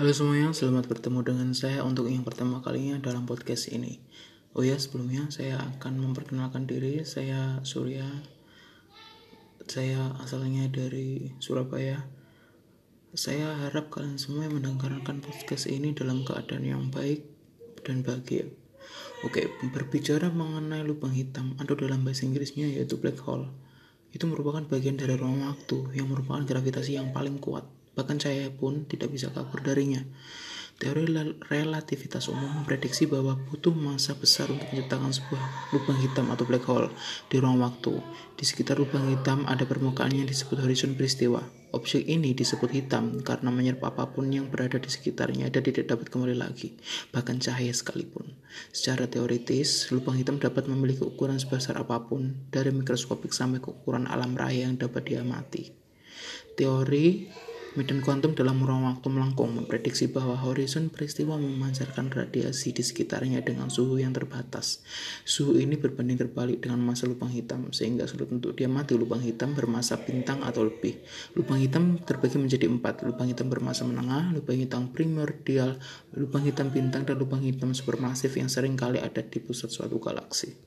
Halo semuanya, selamat bertemu dengan saya untuk yang pertama kalinya dalam podcast ini. Oh ya, sebelumnya saya akan memperkenalkan diri. Saya Surya. Saya asalnya dari Surabaya. Saya harap kalian semua mendengarkan podcast ini dalam keadaan yang baik dan bahagia. Oke, berbicara mengenai lubang hitam atau dalam bahasa Inggrisnya yaitu black hole. Itu merupakan bagian dari ruang waktu yang merupakan gravitasi yang paling kuat Bahkan saya pun tidak bisa kabur darinya. Teori relativitas umum memprediksi bahwa butuh masa besar untuk menciptakan sebuah lubang hitam atau black hole di ruang waktu. Di sekitar lubang hitam ada permukaan yang disebut horizon peristiwa. Objek ini disebut hitam karena menyerap apa pun yang berada di sekitarnya dan tidak dapat kembali lagi, bahkan cahaya sekalipun. Secara teoritis, lubang hitam dapat memiliki ukuran sebesar apa pun, dari mikroskopik sampai ke ukuran alam raya yang dapat diamati. Teori Medan kuantum dalam ruang waktu melengkung memprediksi bahwa horizon peristiwa memancarkan radiasi di sekitarnya dengan suhu yang terbatas. Suhu ini berbanding terbalik dengan masa lubang hitam, sehingga sulit untuk diamati lubang hitam bermasa bintang atau lebih. Lubang hitam terbagi menjadi empat, lubang hitam bermasa menengah, lubang hitam primordial, lubang hitam bintang, dan lubang hitam supermasif yang sering kali ada di pusat suatu galaksi.